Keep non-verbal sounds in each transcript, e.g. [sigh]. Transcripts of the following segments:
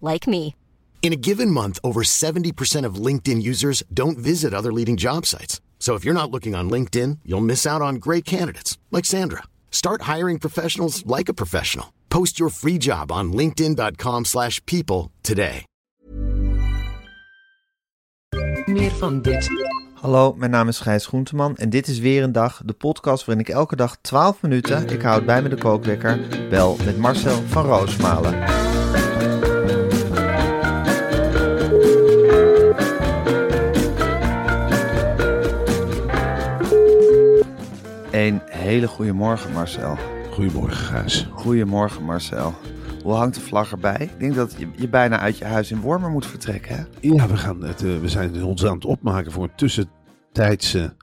like me. In a given month, over 70% of LinkedIn users don't visit other leading job sites. So if you're not looking on LinkedIn, you'll miss out on great candidates like Sandra. Start hiring professionals like a professional. Post your free job on linkedin.com/people today. Meer van dit. Hallo, mijn naam is Gijs Groenteman en dit is weer een dag, de podcast waarin ik elke dag 12 minuten, ik houd bij me de kookwekker, bel met Marcel van Roosmalen. Hele goede morgen Marcel. Goedemorgen, Gijs. Goedemorgen Marcel. Hoe hangt de vlag erbij? Ik denk dat je, je bijna uit je huis in Wormer moet vertrekken, hè? Ja, we, gaan het, eh, we zijn ons aan het opmaken voor een tussentijdse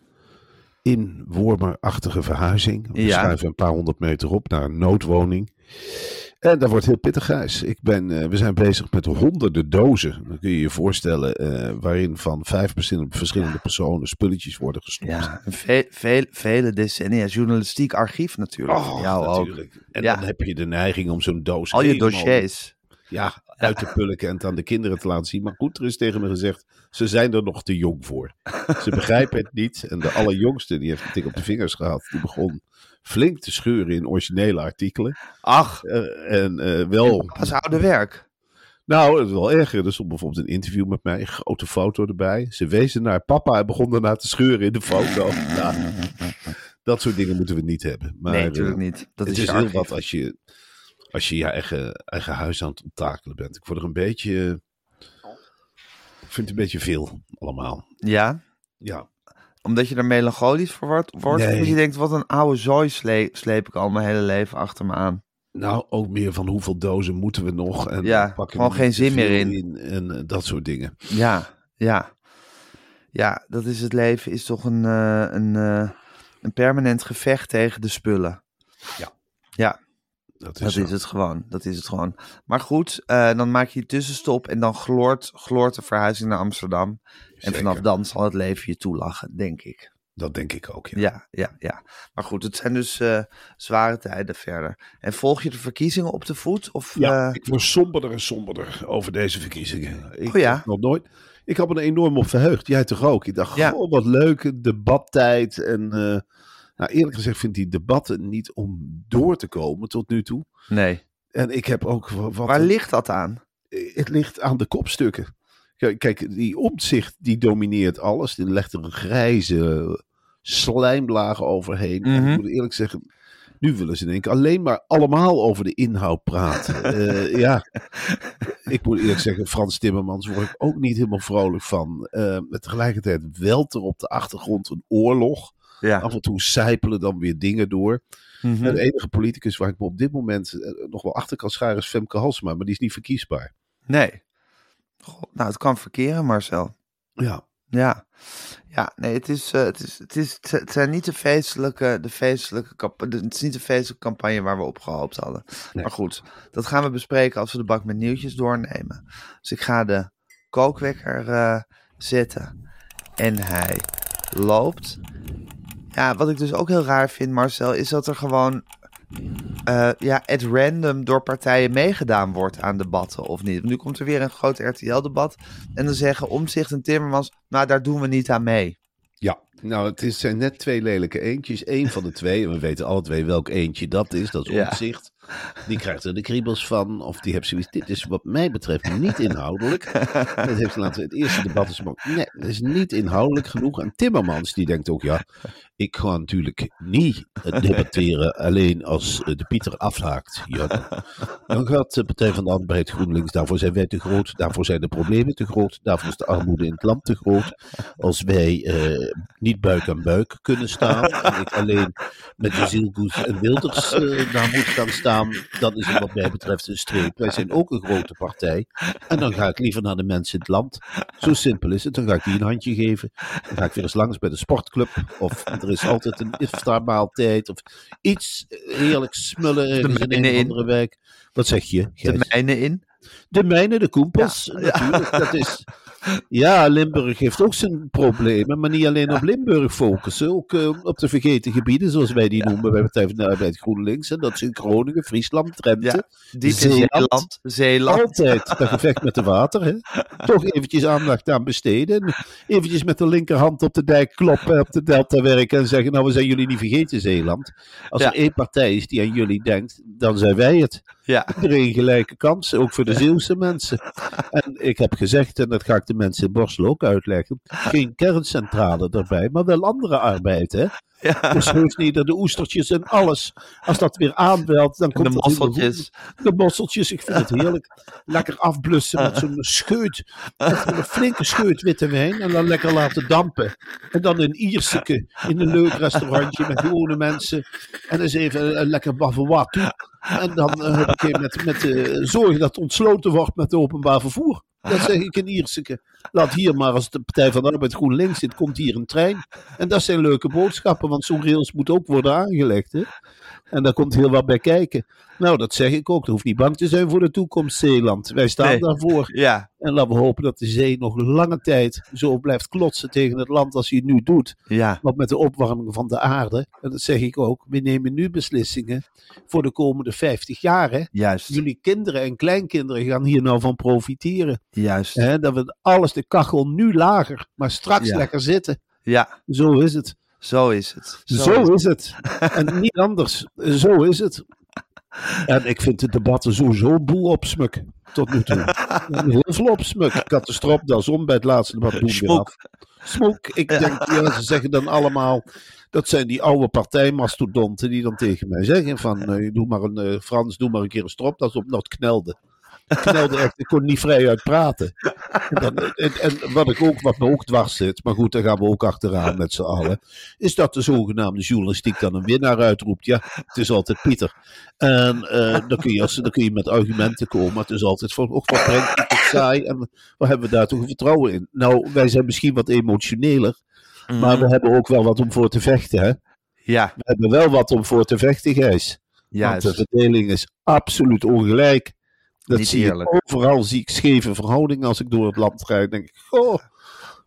inwormerachtige verhuizing. We Ja. schuiven een paar honderd meter op naar een noodwoning. En dat wordt heel pittig, Gijs. Ik ben, eh, we zijn bezig met honderden dozen. Dan kun je je voorstellen, eh, waarin van vijf verschillende, personen spulletjes worden gestopt. Ja, ve- vele decennia journalistiek archief natuurlijk. Oh, ook. natuurlijk. En Ja. dan heb je de neiging om zo'n doos Al je dossiers. Ja, uit te pulken en het aan de kinderen te laten zien. Maar goed, er is tegen me gezegd, ze zijn er nog te jong voor. Ze begrijpen het niet. En de allerjongste, die heeft een tik op de vingers gehad. Die begon flink te scheuren in originele artikelen. Ach, Eh, en eh, wel, dat is oude werk. nou, het is wel erger. Er stond bijvoorbeeld een interview met mij, een grote foto erbij. Ze wezen naar papa en begon daarna te scheuren in de foto. [laughs] Nou, dat soort dingen moeten we niet hebben. Maar, nee, natuurlijk eh, niet. Dat het is, heel wat als je, als je je eigen, eigen huis aan het onttakelen bent. Ik word er een beetje. Ik vind het een beetje veel allemaal. Ja, Ja. Omdat je er melancholisch voor wordt? wordt Nee. Je denkt, wat een oude zooi sle- sleep ik al mijn hele leven achter me aan. Nou, ook meer van hoeveel dozen moeten we nog. En Ja, gewoon geen zin meer in. En eh, dat soort dingen. Ja, ja. Ja, dat is het leven, is toch een, eh, een, eh, een permanent gevecht tegen de spullen. Ja. Ja, Dat is, dat zo. is het gewoon. Dat is het gewoon. Maar goed, eh, dan maak je je tussenstop en dan gloort, gloort de verhuizing naar Amsterdam. En vanaf dan zal het leven je toelachen, denk ik. Dat denk ik ook. Ja. Ja, ja, ja. Maar goed, het zijn dus eh, zware tijden verder. En volg je de verkiezingen op de voet? Of, Ja, eh, ik word somberder en somberder over deze verkiezingen. Ik Oh ja? nog nooit. Ik had me er enorm op verheugd. Jij toch ook? Ik dacht, Ja. goh, wat leuk, debattijd. En nou, eerlijk gezegd vind ik die debatten niet om door te komen tot nu toe. nee. En ik heb ook wa- wat. Waar ligt dat aan? het ligt aan de kopstukken. Kijk, die omzicht die domineert alles. Die legt er een grijze slijmlaag overheen. En Mhm. ik moet eerlijk zeggen, nu willen ze denk ik alleen maar allemaal over de inhoud praten. [laughs] Eh, ja, ik moet eerlijk zeggen, Frans Timmermans word ik ook niet helemaal vrolijk van. Eh, maar tegelijkertijd welt er op de achtergrond een oorlog. Ja. Af en toe sijpelen dan weer dingen door. Mhm. En de enige politicus waar ik me op dit moment eh, nog wel achter kan scharen is Femke Halsema. Maar die is niet verkiesbaar. Nee. Goh, nou, het kan verkeren, Marcel. Ja. Ja, ja nee, het, is, eh, het, is, het, is, het zijn niet de feestelijke, de feestelijke het is niet de feestelijke campagne waar we op gehoopt hadden. Nee. Maar goed, dat gaan we bespreken als we de bak met nieuwtjes doornemen. Dus ik ga de kookwekker eh, zetten en hij loopt. Ja, wat ik dus ook heel raar vind, Marcel, is dat er gewoon eh, ja, at random door partijen meegedaan wordt aan debatten of niet. Nu komt er weer een groot RTL-debat en dan zeggen Omzicht en Timmermans, nou daar doen we niet aan mee. Ja, nou het is, zijn net twee lelijke eentjes. Eén van de twee, en we weten alle twee welk eentje dat is, dat is omzicht. Die krijgt er de kriebels van, of die heeft zoiets. Dit is wat mij betreft niet inhoudelijk. Dat heeft laten het eerste debat is nee, dat is niet inhoudelijk genoeg. En Timmermans, die denkt ook, ja, ik ga natuurlijk niet debatteren alleen als eh, de Pieter afhaakt. Ja, dan, gaat de Partij van de Arbeid GroenLinks, daarvoor zijn wij te groot, daarvoor zijn de problemen te groot, daarvoor is de armoede in het land te groot. Als wij eh, niet buik aan buik kunnen staan, en ik alleen met de Zielgoes en Wilders eh, daar moet gaan staan, staan, dan is het wat mij betreft een streep. Wij zijn ook een grote partij. En dan ga ik liever naar de mensen in het land. Zo simpel is het. Dan ga ik die een handje geven. Dan ga ik weer eens langs bij de sportclub. Of er is altijd een iftarmaaltijd. Of iets heerlijks smullen ergens in een in. andere wijk. Wat zeg je? De Gijs? mijne in. De mijnen, de koempels, natuurlijk. Dat is, ja, Limburg heeft ook zijn problemen, maar niet alleen op Limburg focussen, ook eh, op de vergeten gebieden, zoals wij die noemen bij Partij van de Arbeid GroenLinks. En dat zijn Groningen, Friesland, Drenthe. Diep Zeeland. Zeeland. Zeeland. Altijd dat gevecht met de water. Hè? Toch eventjes aandacht aan besteden. En Eventjes met de linkerhand op de dijk kloppen, op de delta werken en zeggen, nou we zijn jullie niet vergeten Zeeland. Als er één partij is die aan jullie denkt, dan zijn wij het. Ja. Iedereen gelijke kansen, ook voor de Zeeuwse mensen. En ik heb gezegd, en dat ga ik de mensen in Borsel ook uitleggen, geen kerncentrale erbij, maar wel andere arbeid. Hè? ja. Dus heus niet dat de oestertjes en alles, als dat weer aanwelt, dan De komt goed. mosseltjes. De mosseltjes, ik vind het heerlijk. Lekker afblussen met zo'n scheut. Echt een flinke scheut witte wijn. En dan lekker laten dampen. En dan een Ierseke in een leuk restaurantje met gewone mensen. En eens even een lekker bavarois toe. En dan heb ik met, met eh, zorgen dat ontsloten wordt met het openbaar vervoer. Dat zeg ik in Ierseke. Laat hier maar, als de Partij van de Arbeid GroenLinks zit, komt hier een trein. En dat zijn leuke boodschappen, want zo'n rails moet ook worden aangelegd. Hè? En daar komt heel wat bij kijken. Nou, dat zeg ik ook. Er hoeft niet bang te zijn voor de toekomst, Zeeland. Wij staan Nee. daarvoor. Ja. En laten we hopen dat de zee nog lange tijd zo blijft klotsen tegen het land als hij het nu doet. Ja. Want met de opwarming van de aarde, en dat zeg ik ook, we nemen nu beslissingen voor de komende 50 jaar. Hè? Juist. Jullie kinderen en kleinkinderen gaan hier nou van profiteren. Juist. Hè? Dat we alles, de kachel nu lager, maar straks Ja. lekker zitten. Ja. Zo is het. Zo is het. Zo, is het. En [laughs] niet anders. Zo is het. En ik vind de debatten sowieso boel opsmuk. Tot nu toe. Heel veel opsmuk. Ik had de stropdas om bij het laatste debat. Doen weer Smok. af. Smok. Ik denk, ja, ze zeggen dan allemaal. Dat zijn die oude partijmastodonten die dan tegen mij zeggen: van [laughs] eh, doe maar een eh, Frans, doe maar een keer een stropdas op. Nou, het knelde. Knelde echt. Ik kon niet vrij uit praten. En, en, en wat, ik ook, wat me ook dwars zit, maar goed, daar gaan we ook achteraan met z'n allen, is dat de zogenaamde journalistiek dan een winnaar uitroept. Ja, het is altijd Pieter. En eh, dan, kun je, als, dan kun je met argumenten komen, maar het is altijd van, och, wat brengt het saai en waar hebben we daar toch vertrouwen in? Nou, wij zijn misschien wat emotioneler, maar we hebben ook wel wat om voor te vechten. Hè? Ja. We hebben wel wat om voor te vechten, Gijs. Want de verdeling is absoluut ongelijk. Dat Niet zie eerlijk. ik overal, zie ik scheve verhoudingen als ik door het land rijd. denk ik, goh,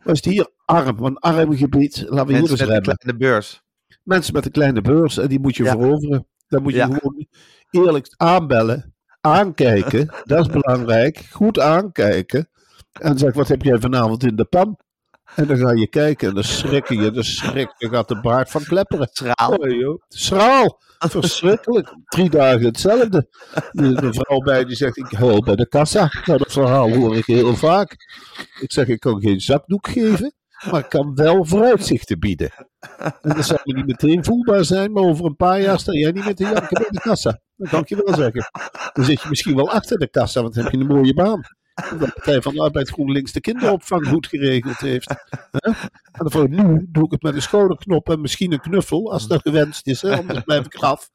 wat is het hier arm, een arm gebied. Laten we hier eens met een kleine beurs. Mensen met een kleine beurs, en die moet je Ja. veroveren. Dan moet je Ja. gewoon eerlijk aanbellen, aankijken, [laughs] dat is belangrijk. Goed aankijken. En zeg wat heb jij vanavond in de pan? En dan ga je kijken en dan schrikken je, dan schrik je, gaat de baard van klepperen. Schraal. Oh, joh. Schraal. Verschrikkelijk. Drie dagen hetzelfde. Een vrouw bij die zegt: Ik huil bij de kassa. Nou, dat verhaal hoor ik heel vaak. Ik zeg: Ik kan geen zakdoek geven, maar ik kan wel vooruitzichten bieden. En dat zal niet meteen voelbaar zijn, maar over een paar jaar sta jij niet meer te janken bij de kassa. Dat kan ik je wel zeggen. Dan zit je misschien wel achter de kassa, want dan heb je een mooie baan. [laughs] Omdat de Partij van de Arbeid GroenLinks de kinderopvang goed geregeld heeft. [laughs] Hè? En voor nu doe ik het met een schouderknop en misschien een knuffel, als dat gewenst is. Hè? Anders blijf ik af.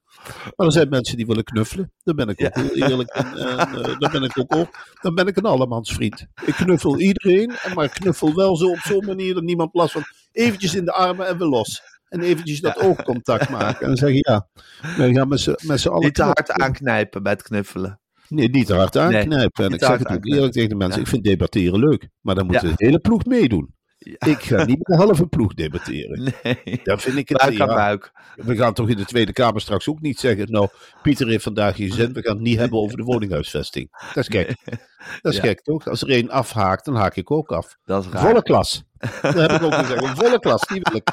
Maar er zijn mensen die willen knuffelen. Daar ben ik ook heel eerlijk in. En, eh, daar ben ik ook op. Dan ben ik een allemansvriend. Ik knuffel iedereen, maar ik knuffel wel zo op zo'n manier dat niemand last van. Eventjes in de armen en weer los. En eventjes dat oogcontact maken. En dan zeggen ja, gaan met z'n allen Niet te hard aanknijpen bij het knuffelen. Nee, niet te hard aanknijpen. en ik zeg het ook eerlijk tegen de mensen. Ja. Ik vind debatteren leuk. Maar dan moet de hele ploeg meedoen. Ja. Ik ga niet met de halve ploeg debatteren. [laughs] Nee. Dan vind ik het Buik aan ja, buik. We gaan toch in de Tweede Kamer straks ook niet zeggen. Nou, Pieter heeft vandaag geen zin. We gaan het niet hebben over de woninghuisvesting. Dat is gek. Dat is Ja. gek toch? Als er één afhaakt, dan haak ik ook af. Dat is raar. Volle klas. Dat heb ik ook gezegd. Een volle klas, die wil ik.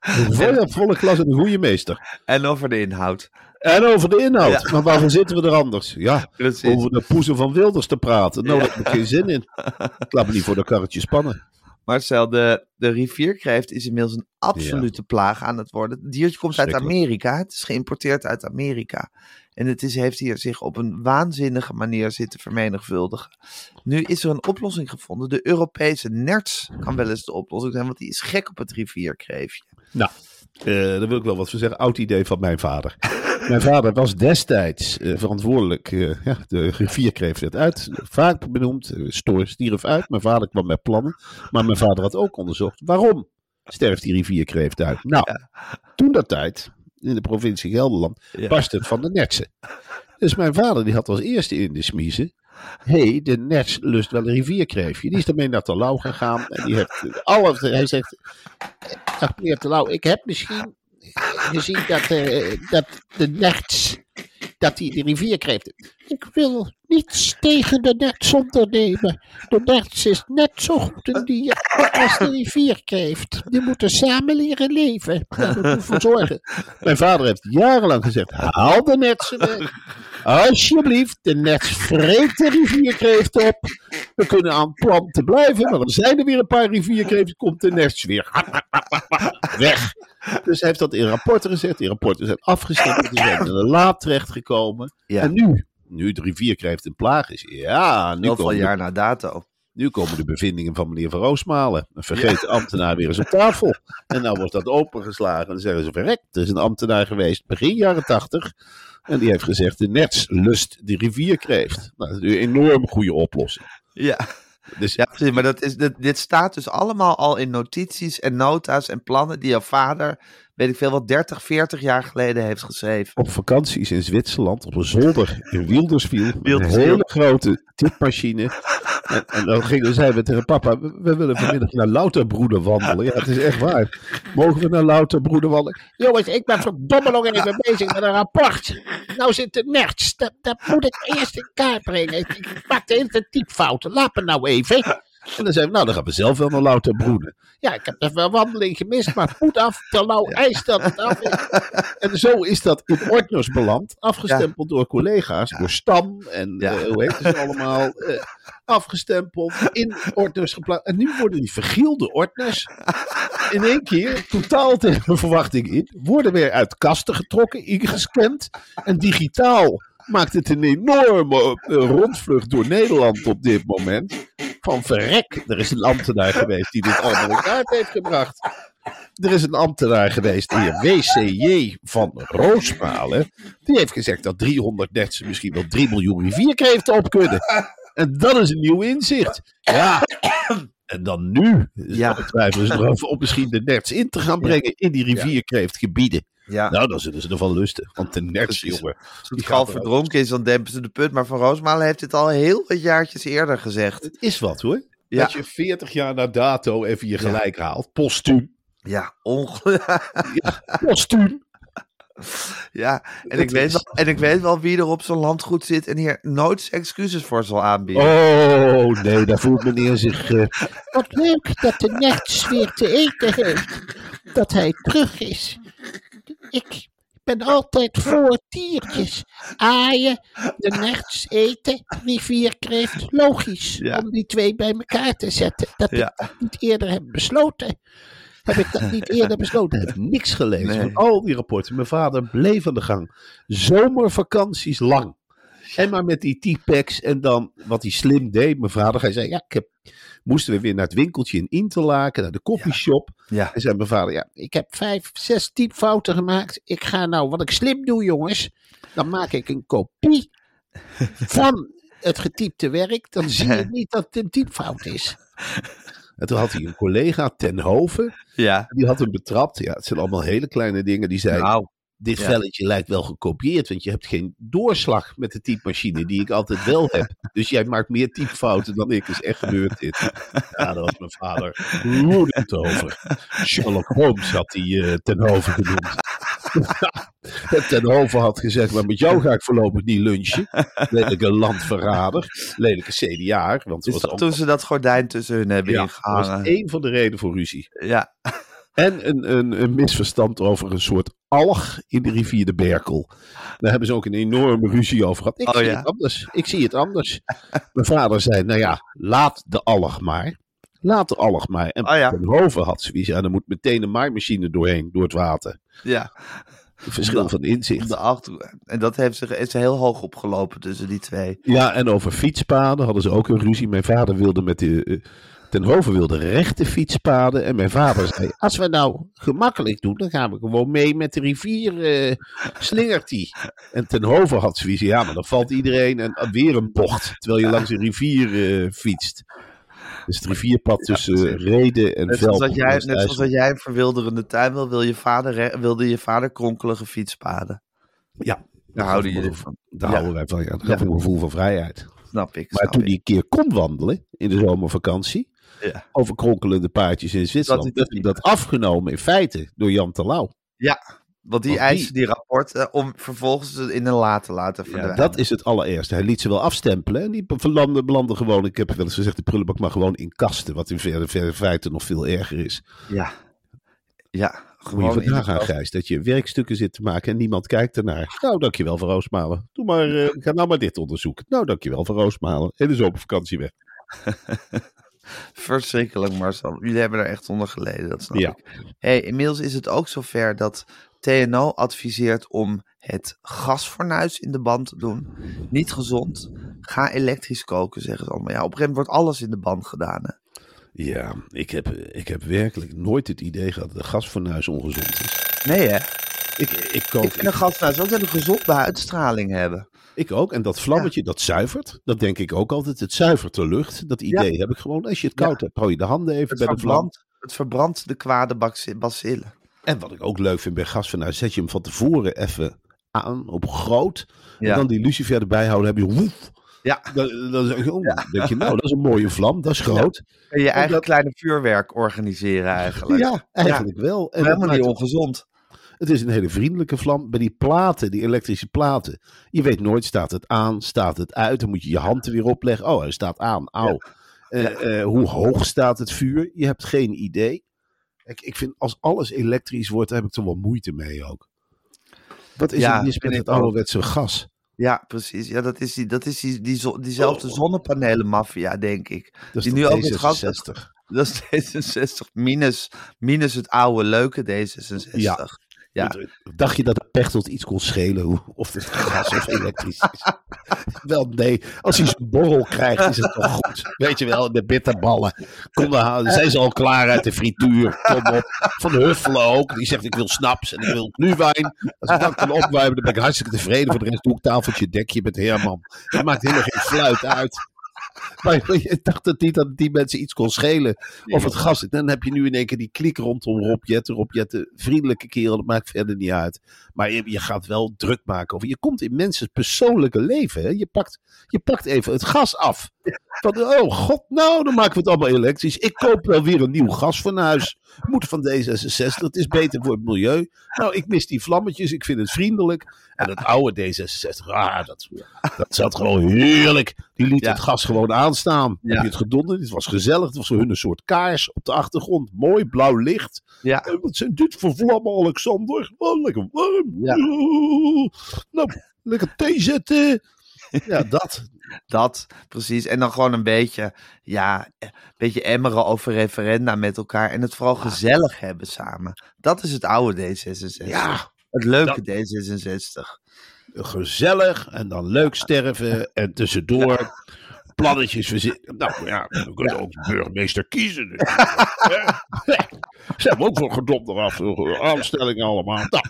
Volle, volle klas en een goede meester. En over de inhoud. En over de inhoud. Ja. Maar waarvoor zitten we er anders? Ja, Precies. over de poezen van Wilders te praten. Nou, daar heb ik geen zin in. Ik laat me niet voor de karretje spannen. Marcel, de, de rivierkreeft is inmiddels een absolute plaag aan het worden. Het diertje komt uit. Amerika. Het is geïmporteerd uit Amerika. En het is, heeft hier zich op een waanzinnige manier zitten vermenigvuldigen. Nu is er een oplossing gevonden. De Europese nerts kan wel eens de oplossing zijn, want die is gek op het rivierkreefje. Nou, eh, daar wil ik wel wat voor zeggen. Oud idee van mijn vader. [laughs] Mijn vader was destijds eh, verantwoordelijk. eh, ja, de rivierkreeft werd uit, vaak benoemd. Stoor stierf uit. Mijn vader kwam met plannen. Maar mijn vader had ook onderzocht waarom sterft die rivierkreeft uit. Nou, toen dat tijd, in de provincie Gelderland, Ja. barst het van de netsen. Dus mijn vader die had als eerste in de smiezen. Hey, de nets lust wel een rivierkreefje. Die is daarmee naar Terlouw gegaan. En die heeft eh, alle, hij zegt, dag meneer Terlouw, ik heb misschien gezien dat, eh, dat de nerts, dat die de rivierkreeft. Ik wil niets tegen de nerts ondernemen. De nerts is net zo goed een dier als de rivierkreeft. Die moeten samen leren leven. Daar moet u voor zorgen. Mijn vader heeft jarenlang gezegd, haal de netsen weg. Alsjeblieft, de de rivierkreeft op. We kunnen aan planten blijven, maar dan zijn er weer een paar rivierkreeften, komt de nets weer [laughs] weg. Dus hij heeft dat in rapporten gezet. Die rapporten zijn afgestemd. Die zijn in de laad terechtgekomen. Ja. En nu, nu de rivierkreeft een plaag is, ja, nu Heel veel komen, jaar na dato. Nu komen de bevindingen van meneer Van Roosmalen. Een vergeten ambtenaar weer eens op tafel. En nou wordt dat opengeslagen. En dan zeggen ze, verrekt, er is een ambtenaar geweest begin jaren tachtig. En die heeft gezegd, de nets lust die rivierkreeft. Nou, dat is een enorm goede oplossing. Ja. Dus Ja, precies. Maar dat is, dit, dit staat dus allemaal al in notities en nota's en plannen die jouw vader, weet ik veel wat, 30, 40 jaar geleden heeft geschreven. op vakanties in Zwitserland op een zolder in Wilderswil. Met een hele grote tipmachine. En, dan gingen, zeiden we tegen papa, we, willen vanmiddag naar Louterbroeder wandelen. Ja, het is echt waar. Mogen we naar Louterbroeder wandelen? Jongens, ik ben verdomme nog even bezig met een rapport. Nou zit de nerds, dat, dat moet ik eerst in kaart brengen. Ik maak de hele typfouten, laat me nou even. En dan zei we, nou dan gaan we zelf wel naar Louterbroeder. Ja, ik heb even een wandeling gemist, maar het moet af. Terlouw eist dat het af is. En zo is dat in ordners beland. Afgestempeld door collega's. Door Stam en Ja. eh, hoe heet het [laughs] allemaal. eh, afgestempeld. In ordners geplaatst. En nu worden die vergielde ordners. In één keer, totaal tegen mijn verwachting in. Worden weer uit kasten getrokken, ingescand. En digitaal maakt het een enorme eh, rondvlucht door Nederland op dit moment. Van verrek, er is een ambtenaar geweest die dit allemaal in kaart heeft gebracht. Er is een ambtenaar geweest, de heer WCJ van Roosmalen. Die heeft gezegd dat 300 netsen misschien wel 3 miljoen rivierkreeften op kunnen. En dat is een nieuw inzicht. Ja. En dan nu Ja. twijfelen ze erover om misschien de nerts in te gaan brengen in die rivierkreeftgebieden. Ja, Nou, dan zullen ze ervan lusten. Want de Precies. jongen. als die het eruit. verdronken is, dan dempen ze de put. Maar Van Roosmalen heeft dit al heel wat jaartjes eerder gezegd. Het is wat hoor. Ja. Dat je 40 jaar na dato even je gelijk haalt. Postuum. Ja, ongelooflijk. [laughs] Postuum. Ja, en Dat ik, weet is- wel, en ik weet wel wie er op zo'n landgoed zit en hier nooit zijn excuses voor zal aanbieden. Oh, nee, daar voelt meneer [laughs] zich... eh, Wat leuk dat de nerts weer te eten heeft. Dat hij terug is. Ik ben altijd voor diertjes. Aaien, de nerts eten, rivierkreeft. Logisch Ja. om die twee bij elkaar te zetten. Dat Ja. ik dat niet eerder heb besloten. Heb ik dat niet eerder [laughs] besloten? heb niks gelezen Nee. van al die rapporten. Mijn vader bleef aan de gang. Zomervakanties lang. En maar met die T-packs en dan wat hij slim deed. Mijn vader, hij zei, ja, ik heb, moesten we weer naar het winkeltje in Interlaken, naar de koffieshop. Ja, En zei mijn vader, ja, Ik heb vijf, zes typfouten gemaakt. Ik ga nou, wat ik slim doe, jongens. Dan maak ik een kopie [laughs] van het getypte werk. Dan zie je [laughs] niet dat het een typfout is. en toen had hij een collega, Ten Hoven, ja. die had hem betrapt. Ja, het zijn allemaal hele kleine dingen. Die zei, Nou, dit Ja. velletje lijkt wel gekopieerd, want je hebt geen doorslag met de typemachine die ik altijd wel heb. [laughs] Dus jij maakt meer typfouten dan ik. Is echt gebeurd dit. Ja, daar was mijn vader woedend over. Sherlock Holmes had hij eh, ten hoven genoemd. [laughs] En ten hoven had gezegd, maar met jou ga ik voorlopig niet lunchen. Lelijke landverrader. Lelijke CDA. Want was dat allemaal... toen ze dat gordijn tussen hun hebben Ja, dat was ingehangen? één van de redenen voor ruzie. Ja, En een, een, een misverstand over een soort alg in de rivier de Berkel. Daar hebben ze ook een enorme ruzie over gehad. Ik Oh, zie ja? het anders. Ik zie het anders. [laughs] Mijn vader zei, nou ja, laat de alg maar. Laat de alg maar. En Oh, ja. Hoven had zoiets. Ja, er moet meteen een maaimachine doorheen, door het water. ja. Verschil van inzicht. de achter... En dat heeft zich, is heel hoog opgelopen tussen die twee. Ja, en over fietspaden hadden ze ook een ruzie. Mijn vader wilde met de, eh, Ten Hoven wilde rechte fietspaden en mijn vader zei, [laughs] als we nou gemakkelijk doen, dan gaan we gewoon mee met de rivier, eh, slingert die. En Ten Hoven had zoiets, ja, maar dan valt iedereen en weer een bocht, terwijl je langs een rivier eh, fietst. Dus het rivierpad tussen eh, Reden en Net zoals jij, net zoals dat jij een verwilderende tuin wil, wil je vader, wilde je vader kronkelige fietspaden. Ja, Daar houden jullie van. Daar Ja. houden wij van, ja. Dat Ja. een gevoel van vrijheid. Snap ik. Maar snap toen ik. hij een keer kon wandelen in de zomervakantie, Ja. over kronkelende paardjes in Zwitserland, dat hem niet dat afgenomen in feite door Jan Terlouw. Want die Want die- eisen die rapporten om vervolgens het in een la te laten Ja, verdwijnen. dat is het allereerste. Hij liet ze wel afstempelen. En die belanden, belanden gewoon, ik heb wel eens gezegd, de prullenbak maar gewoon in kasten. Wat in feite nog veel erger is. Ja. Ja. Moet je Gewoon vandaag kast. Gijs, dat je werkstukken zit te maken en niemand kijkt ernaar. Nou, dankjewel voor Roosmalen. Doe maar, eh, ga nou maar dit onderzoeken. Nou, dankjewel voor Roosmalen. En de zomervakantie weg. [laughs] Verschrikkelijk, Marcel. Jullie hebben er echt onder geleden, dat snap Ja. ik. Hey, inmiddels is het ook zover dat TNO adviseert om het gasfornuis in de band te doen. Niet gezond. Ga elektrisch koken, zeggen ze allemaal. Ja, op een gegeven moment wordt alles in de band gedaan. Hè? Ja, ik heb, ik heb werkelijk nooit het idee gehad dat de gasfornuis ongezond is. Nee, hè? Ik, ik, kook, Ik vind een gasfornuis ook dat een gezonde uitstraling hebben. Ik ook. En dat vlammetje, dat zuivert. Dat denk ik ook altijd. Het zuivert de lucht. Dat idee heb ik gewoon. Als je het koud hebt, hou je de handen even Het bij de vlam. het verbrandt de kwade baci- bacillen. En wat ik ook leuk vind bij gasfornuis, zet je hem van tevoren even aan op groot. Ja. En dan die lucifer erbij houden, heb je woef. Ja. Dan, dan zeg je, oh, denk je, nou, dat is een mooie vlam, dat is groot. En je eigen dat- kleine vuurwerk organiseren eigenlijk. Ja, eigenlijk wel. En helemaal niet ongezond. Het is een hele vriendelijke vlam. Bij die platen, die elektrische platen, je weet nooit, staat het aan, staat het uit. Dan moet je je hand er weer opleggen. Oh, hij staat aan, auw. Eh, eh, hoe hoog staat het vuur? Je hebt geen idee. Ik, ik vind als alles elektrisch wordt, daar heb ik toch wel moeite mee ook. Wat is Ja, er mis met het ouderwetse gas? Ja, precies. Ja, dat is, die, dat is die, diezelfde Oh. zonnepanelen-maffia, denk ik. Dat is Die nu ook met gas- D66? Dat is D66 minus, minus het oude leuke D66. Ja. Ja. Dacht je dat de Pechtold iets kon schelen of het gas of elektrisch is? [laughs] wel, nee. Als hij zijn borrel krijgt, is het toch goed. Weet je wel, de bitterballen. Kom dan. Zijn ze al klaar uit de frituur? Kom op. Van Huffelen ook. Die zegt, ik wil snaps en ik wil glühwein. Als ik dat kan opwarmen, dan ben ik hartstikke tevreden. Voor de rest doe ik tafeltje, dekje met Herman. Het maakt helemaal geen fluit uit. [laughs] Maar je dacht het niet dat die mensen iets kon schelen. Of het gas. Dan heb je nu in één keer die klik rondom Rob Jetten. Rob Jetten, vriendelijke kerel, dat maakt verder niet uit. Maar je, je gaat wel druk maken over. Je komt in mensen persoonlijke leven. Hè? Je, pakt, je pakt even het gas af. Van, oh god, nou dan maken we het allemaal elektrisch. Ik koop wel weer een nieuw gasfornuis. Moet van D66. Het is beter voor het milieu. Nou, ik mis die vlammetjes. Ik vind het vriendelijk. En het oude D66, ah, dat, dat zat gewoon heerlijk. Die liet Ja. het gas gewoon aanstaan. Ja. Heb je het gedonderd? Het was gezellig. Het was voor hun een soort kaars op de achtergrond. Mooi blauw licht. Ja. Wat zijn dit voor vlammen, Alexander? Oh, lekker warm. Ja. Oh, nou, lekker thee zetten. Ja, dat. [laughs] Dat, precies. En dan gewoon een beetje, ja, een beetje emmeren over referenda met elkaar. En het vooral gezellig hebben samen. Dat is het oude D66. Ja, Het leuke D66. gezellig en dan leuk sterven en tussendoor plannetjes verzinnen. Nou ja, we kunnen ook burgemeester kiezen. Dus. Ze hebben ook voor gedopt eraf, aanstellingen allemaal. Nou,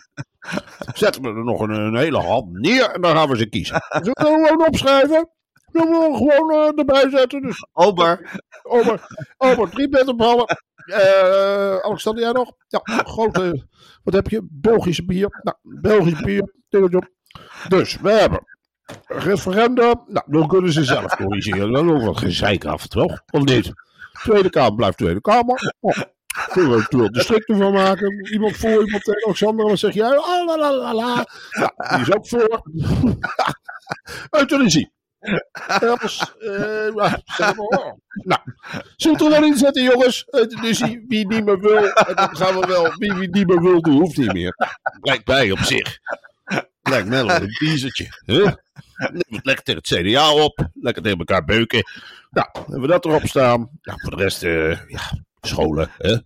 zetten we er nog een, een hele hand neer en dan gaan we ze kiezen. Zullen we gewoon opschrijven? Zullen we gewoon eh, erbij zetten? Dus Ober, Ober, Ober, drie bitterballen. Eh Alexander, jij nog? Ja, grote, wat heb je? Belgische bier. Nou, Belgisch bier. Dus, we hebben referendum. Nou, dan kunnen ze zelf corrigeren. Dan ook wat gezeik af, toch? Of niet? Tweede Kamer blijft Tweede Kamer. Oh, kunnen we eventueel districten van maken. Iemand voor, iemand tegen. Alexander, wat zeg jij? Ah, la, la, la, la. Ja, die is ook voor. [laughs] Euthanasie. Els, eh, ja, zeg maar, oh. Nou, zullen we er wel inzetten, jongens? Euthanasie, wie niet meer wil. Gaan we wel, wie, wie niet meer wil, die hoeft niet meer. Lijkt mij op zich. Lijkt mij wel een teasertje. Hè? Lekker tegen het CDA op. Lekker tegen elkaar beuken. Nou, hebben we dat erop staan. Ja, voor de rest, eh, ja, scholen. Hè?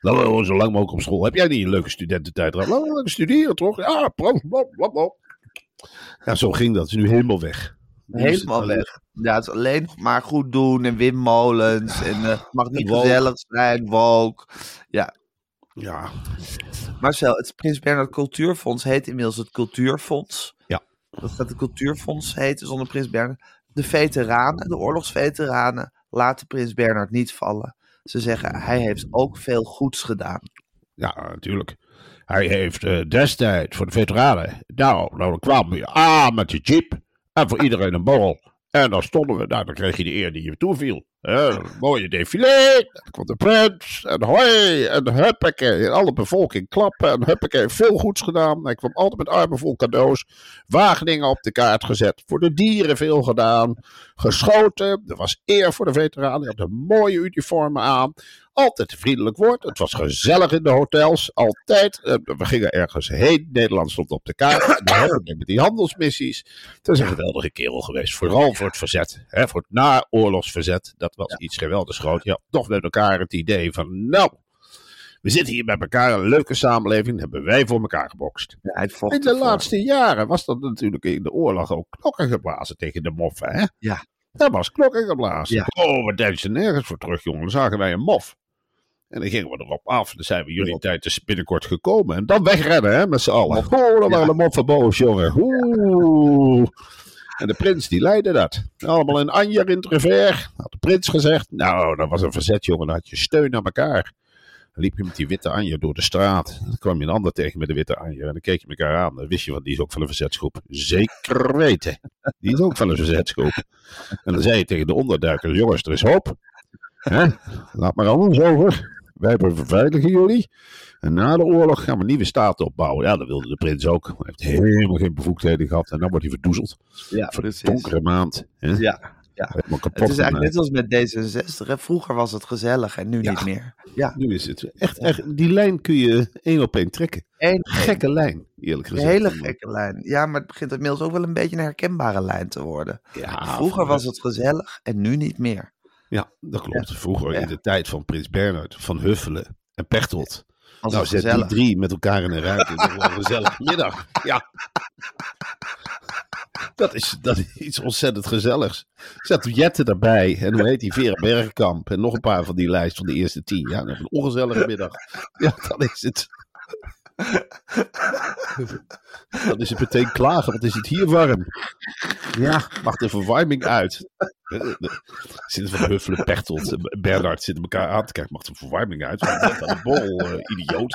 Laten we zo lang mogelijk op school. Heb jij niet een leuke studententijd gehad? Laten we lekker studeren, toch? Ja, proost, blop, blop, blop. Ja, zo ging dat. Het is nu helemaal weg. Helemaal weg. Ja, het is alleen nog maar goed doen en windmolens. En het mag niet gezellig zijn, woke. Ja, Ja, Marcel, het Prins Bernhard Cultuurfonds heet inmiddels het Cultuurfonds. Dat gaat het Cultuurfonds heten zonder Prins Bernhard. De veteranen, de oorlogsveteranen, laten Prins Bernhard niet vallen. Ze zeggen, hij heeft ook veel goeds gedaan. ja, natuurlijk. Hij heeft eh, destijds voor de veteranen. Nou, nou dan kwamen we aan met je jeep. En voor iedereen een borrel. En dan stonden we, nou, dan kreeg je de eer die je toeviel. Mooie défilé. Dan kwam de prins. En hoi. En huppakee. Alle bevolking klappen. En huppakee. Veel goeds gedaan. Hij kwam altijd met armen vol cadeaus. Wageningen op de kaart gezet. Voor de dieren veel gedaan. Geschoten. Er was eer voor de veteranen. Had een mooie uniformen aan. Altijd vriendelijk woord. Het was gezellig in de hotels. Altijd. Eh, We gingen ergens heen. Nederland stond op de kaart. Met die handelsmissies. Het is een geweldige kerel geweest. Vooral voor het verzet. Hè, voor het naoorlogsverzet. Dat was iets geweldigs groot. Ja, toch met elkaar het idee van. Nou, we zitten hier met elkaar. Een leuke samenleving. Hebben wij voor elkaar gebokst. Ja, In de ervoor. laatste jaren was dat natuurlijk in de oorlog ook klokken geblazen tegen de moffen. Hè? Ja. Dat was klokken geblazen. Ja. Oh, we denken ze nergens voor terug, jongen. Dan zagen wij een mof. En dan gingen we erop af. Dan zijn we jullie tijd is binnenkort gekomen. En dan wegrennen, hè, met z'n allen. Oh, dan waren de moffen boos, jongen. Oeh. En de prins, die leidde dat. Allemaal in Anjer in het revers. Had de prins gezegd. Nou, dat was een verzet, jongen. Dan had je steun aan elkaar. Dan liep je met die witte Anje door de straat. Dan kwam je een ander tegen met de witte Anje. En dan keek je elkaar aan. Dan wist je, van die is ook van een verzetsgroep. Zeker weten. Die is ook van een verzetsgroep. En dan zei je tegen de onderduikers, jongens, er is hoop. Hè? Laat maar anders over. Wij beveiligen jullie. En na de oorlog gaan we een nieuwe staat opbouwen. Ja, dat wilde de prins ook. Hij heeft helemaal geen bevoegdheden gehad. En dan wordt hij verdoezeld. Ja, Voor de precies. donkere maand. Hè? Ja, ja. Het is eigenlijk net als met D66. Hè. Vroeger was het gezellig en nu Ja. niet meer. Ja, Nu is het echt, echt, die lijn kun je één op één trekken. één Gekke lijn, eerlijk Een gezegd. hele gekke lijn. Ja, maar het begint inmiddels ook wel een beetje een herkenbare lijn te worden. Ja, Vroeger was het gezellig en nu niet meer. Ja, dat klopt. Vroeger in de tijd van Prins Bernhard, Van Huffelen en Pechtold. Als nou, zet die drie met elkaar in een ruimte. Dat een gezellige [laughs] middag. Ja. Dat is, dat is iets ontzettend gezelligs. Zet Jette erbij. En hoe heet die? Vera Bergkamp. En nog een paar van die lijst van de eerste tien. Ja, een ongezellige middag. Ja, dan is het. [laughs] Dan is het meteen klagen. Wat is het hier warm? Ja, mag de verwarming uit. Zitten van Huffelen, Pechtold en Bernhard zitten elkaar aan te kijken. Mag de verwarming uit? Aan de eh, idioot.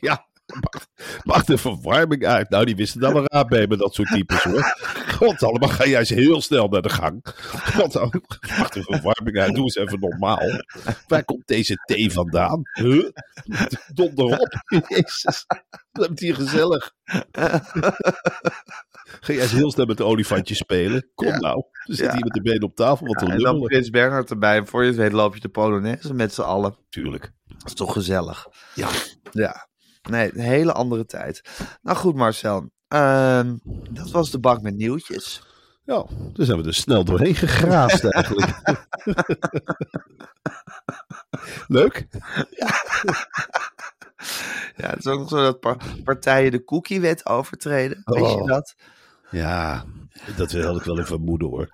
Ja, mag, mag de verwarming uit? Nou, die wisten daar wel raad bij met dat soort types hoor. God, allemaal ga jij eens heel snel naar de gang. God, nou, mag de verwarming uit? Doe eens even normaal. Waar komt deze thee vandaan? Huh? Donder op. Jezus, het hier gezellig. Ga jij eens heel snel met de olifantje spelen? Kom Ja. nou. We zitten Ja. hier met de benen op tafel. Wat Ja, en dan. Prins Bernhard erbij. En voor je het weet loop je de Polonaise met z'n allen. Tuurlijk. Dat is toch gezellig. Ja. Ja. Nee, een hele andere tijd. Nou goed Marcel. Ehm, dat was de bak met nieuwtjes. Ja, daar zijn we er snel doorheen gegraasd [laughs] eigenlijk. Leuk. Ja, het is ook nog zo dat par- partijen de cookiewet overtreden. Weet je Oh. dat? Ja, dat wil ik wel even vermoeden hoor.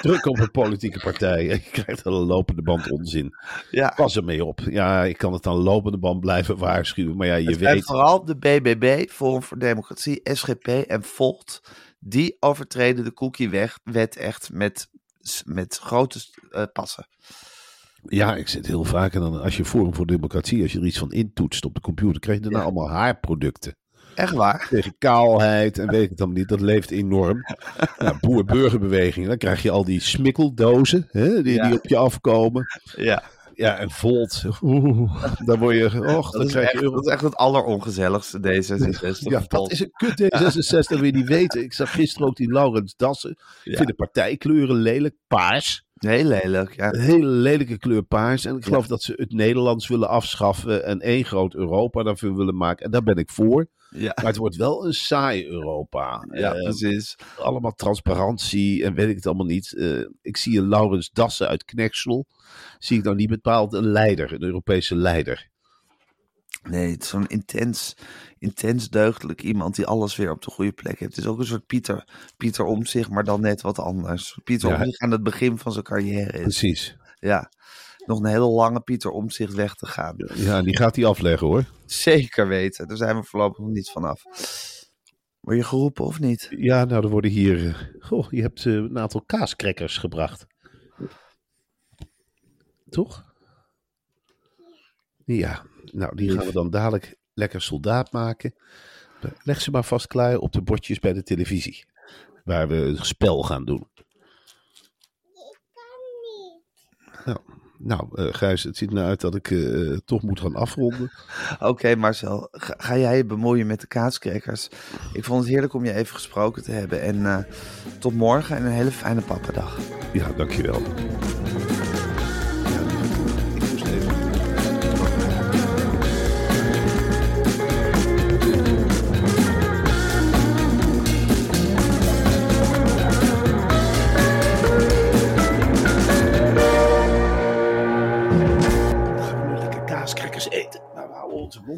Druk op een politieke partij. Je krijgt een lopende band onzin. Ja. Pas ermee op. Ja, ik kan het aan lopende band blijven waarschuwen. Maar ja, je Het weet. vooral de BBB, Forum voor Democratie, SGP en Volt. Die overtreden de cookiewet echt met, met grote eh, passen. Ja, ik zit heel vaak. En dan als je Forum voor Democratie, als je er iets van intoetst op de computer, krijg je daarna Ja. allemaal haarproducten. Echt waar? Tegen kaalheid en weet ik het dan niet. Dat leeft enorm. Nou, Boer-burgerbeweging, dan krijg je al die smikkeldozen hè, die, Ja. die op je afkomen. Ja. Ja, en Volt. Oeh, dan word je. Och, Dat is, krijg echt, je dat is echt het allerongezelligste D66. [laughs] Ja, dat is een kut D66, wil je niet weten. Ik zag gisteren ook die Laurens Dassen. Ik Ja. vind de partijkleuren lelijk. Paars. Heel lelijk, ja. Een hele lelijke kleur paars. En ik geloof dat ze het Nederlands willen afschaffen en één groot Europa daarvoor willen maken. En daar ben ik voor. Ja, Maar het wordt wel een saai Europa. ja Eh, precies. allemaal transparantie en weet ik het allemaal niet. Eh, ik zie een Laurens Dassen uit Knechtsel. Zie ik nou niet bepaald een leider, een Europese leider. Nee, het is zo'n intens, intens deugdelijk iemand die alles weer op de goede plek heeft. Het is ook een soort Pieter, Pieter Omtzigt, maar dan net wat anders. Pieter Ja. Omtzigt aan het begin van zijn carrière is. Precies. Ja, nog een hele lange Pieter Omtzigt weg te gaan. Ja, die gaat hij afleggen hoor. Zeker weten, daar zijn we voorlopig nog niet vanaf. Word je geroepen of niet? Ja, nou, er worden hier. eh, Goh, je hebt eh, een aantal kaaskrekkers gebracht. Toch? Ja, nou, die gaan we dan dadelijk lekker soldaat maken. Leg ze maar vast klaar op de bordjes bij de televisie. Waar we een spel gaan doen. Nou, eh, Gijs, het ziet er nou uit dat ik eh, toch moet gaan afronden. [laughs] Oké, Marcel, ga, ga jij je bemoeien met de kaaskrekkers? Ik vond het heerlijk om je even gesproken te hebben. En eh, tot morgen en een hele fijne pappadag. Ja, dankjewel.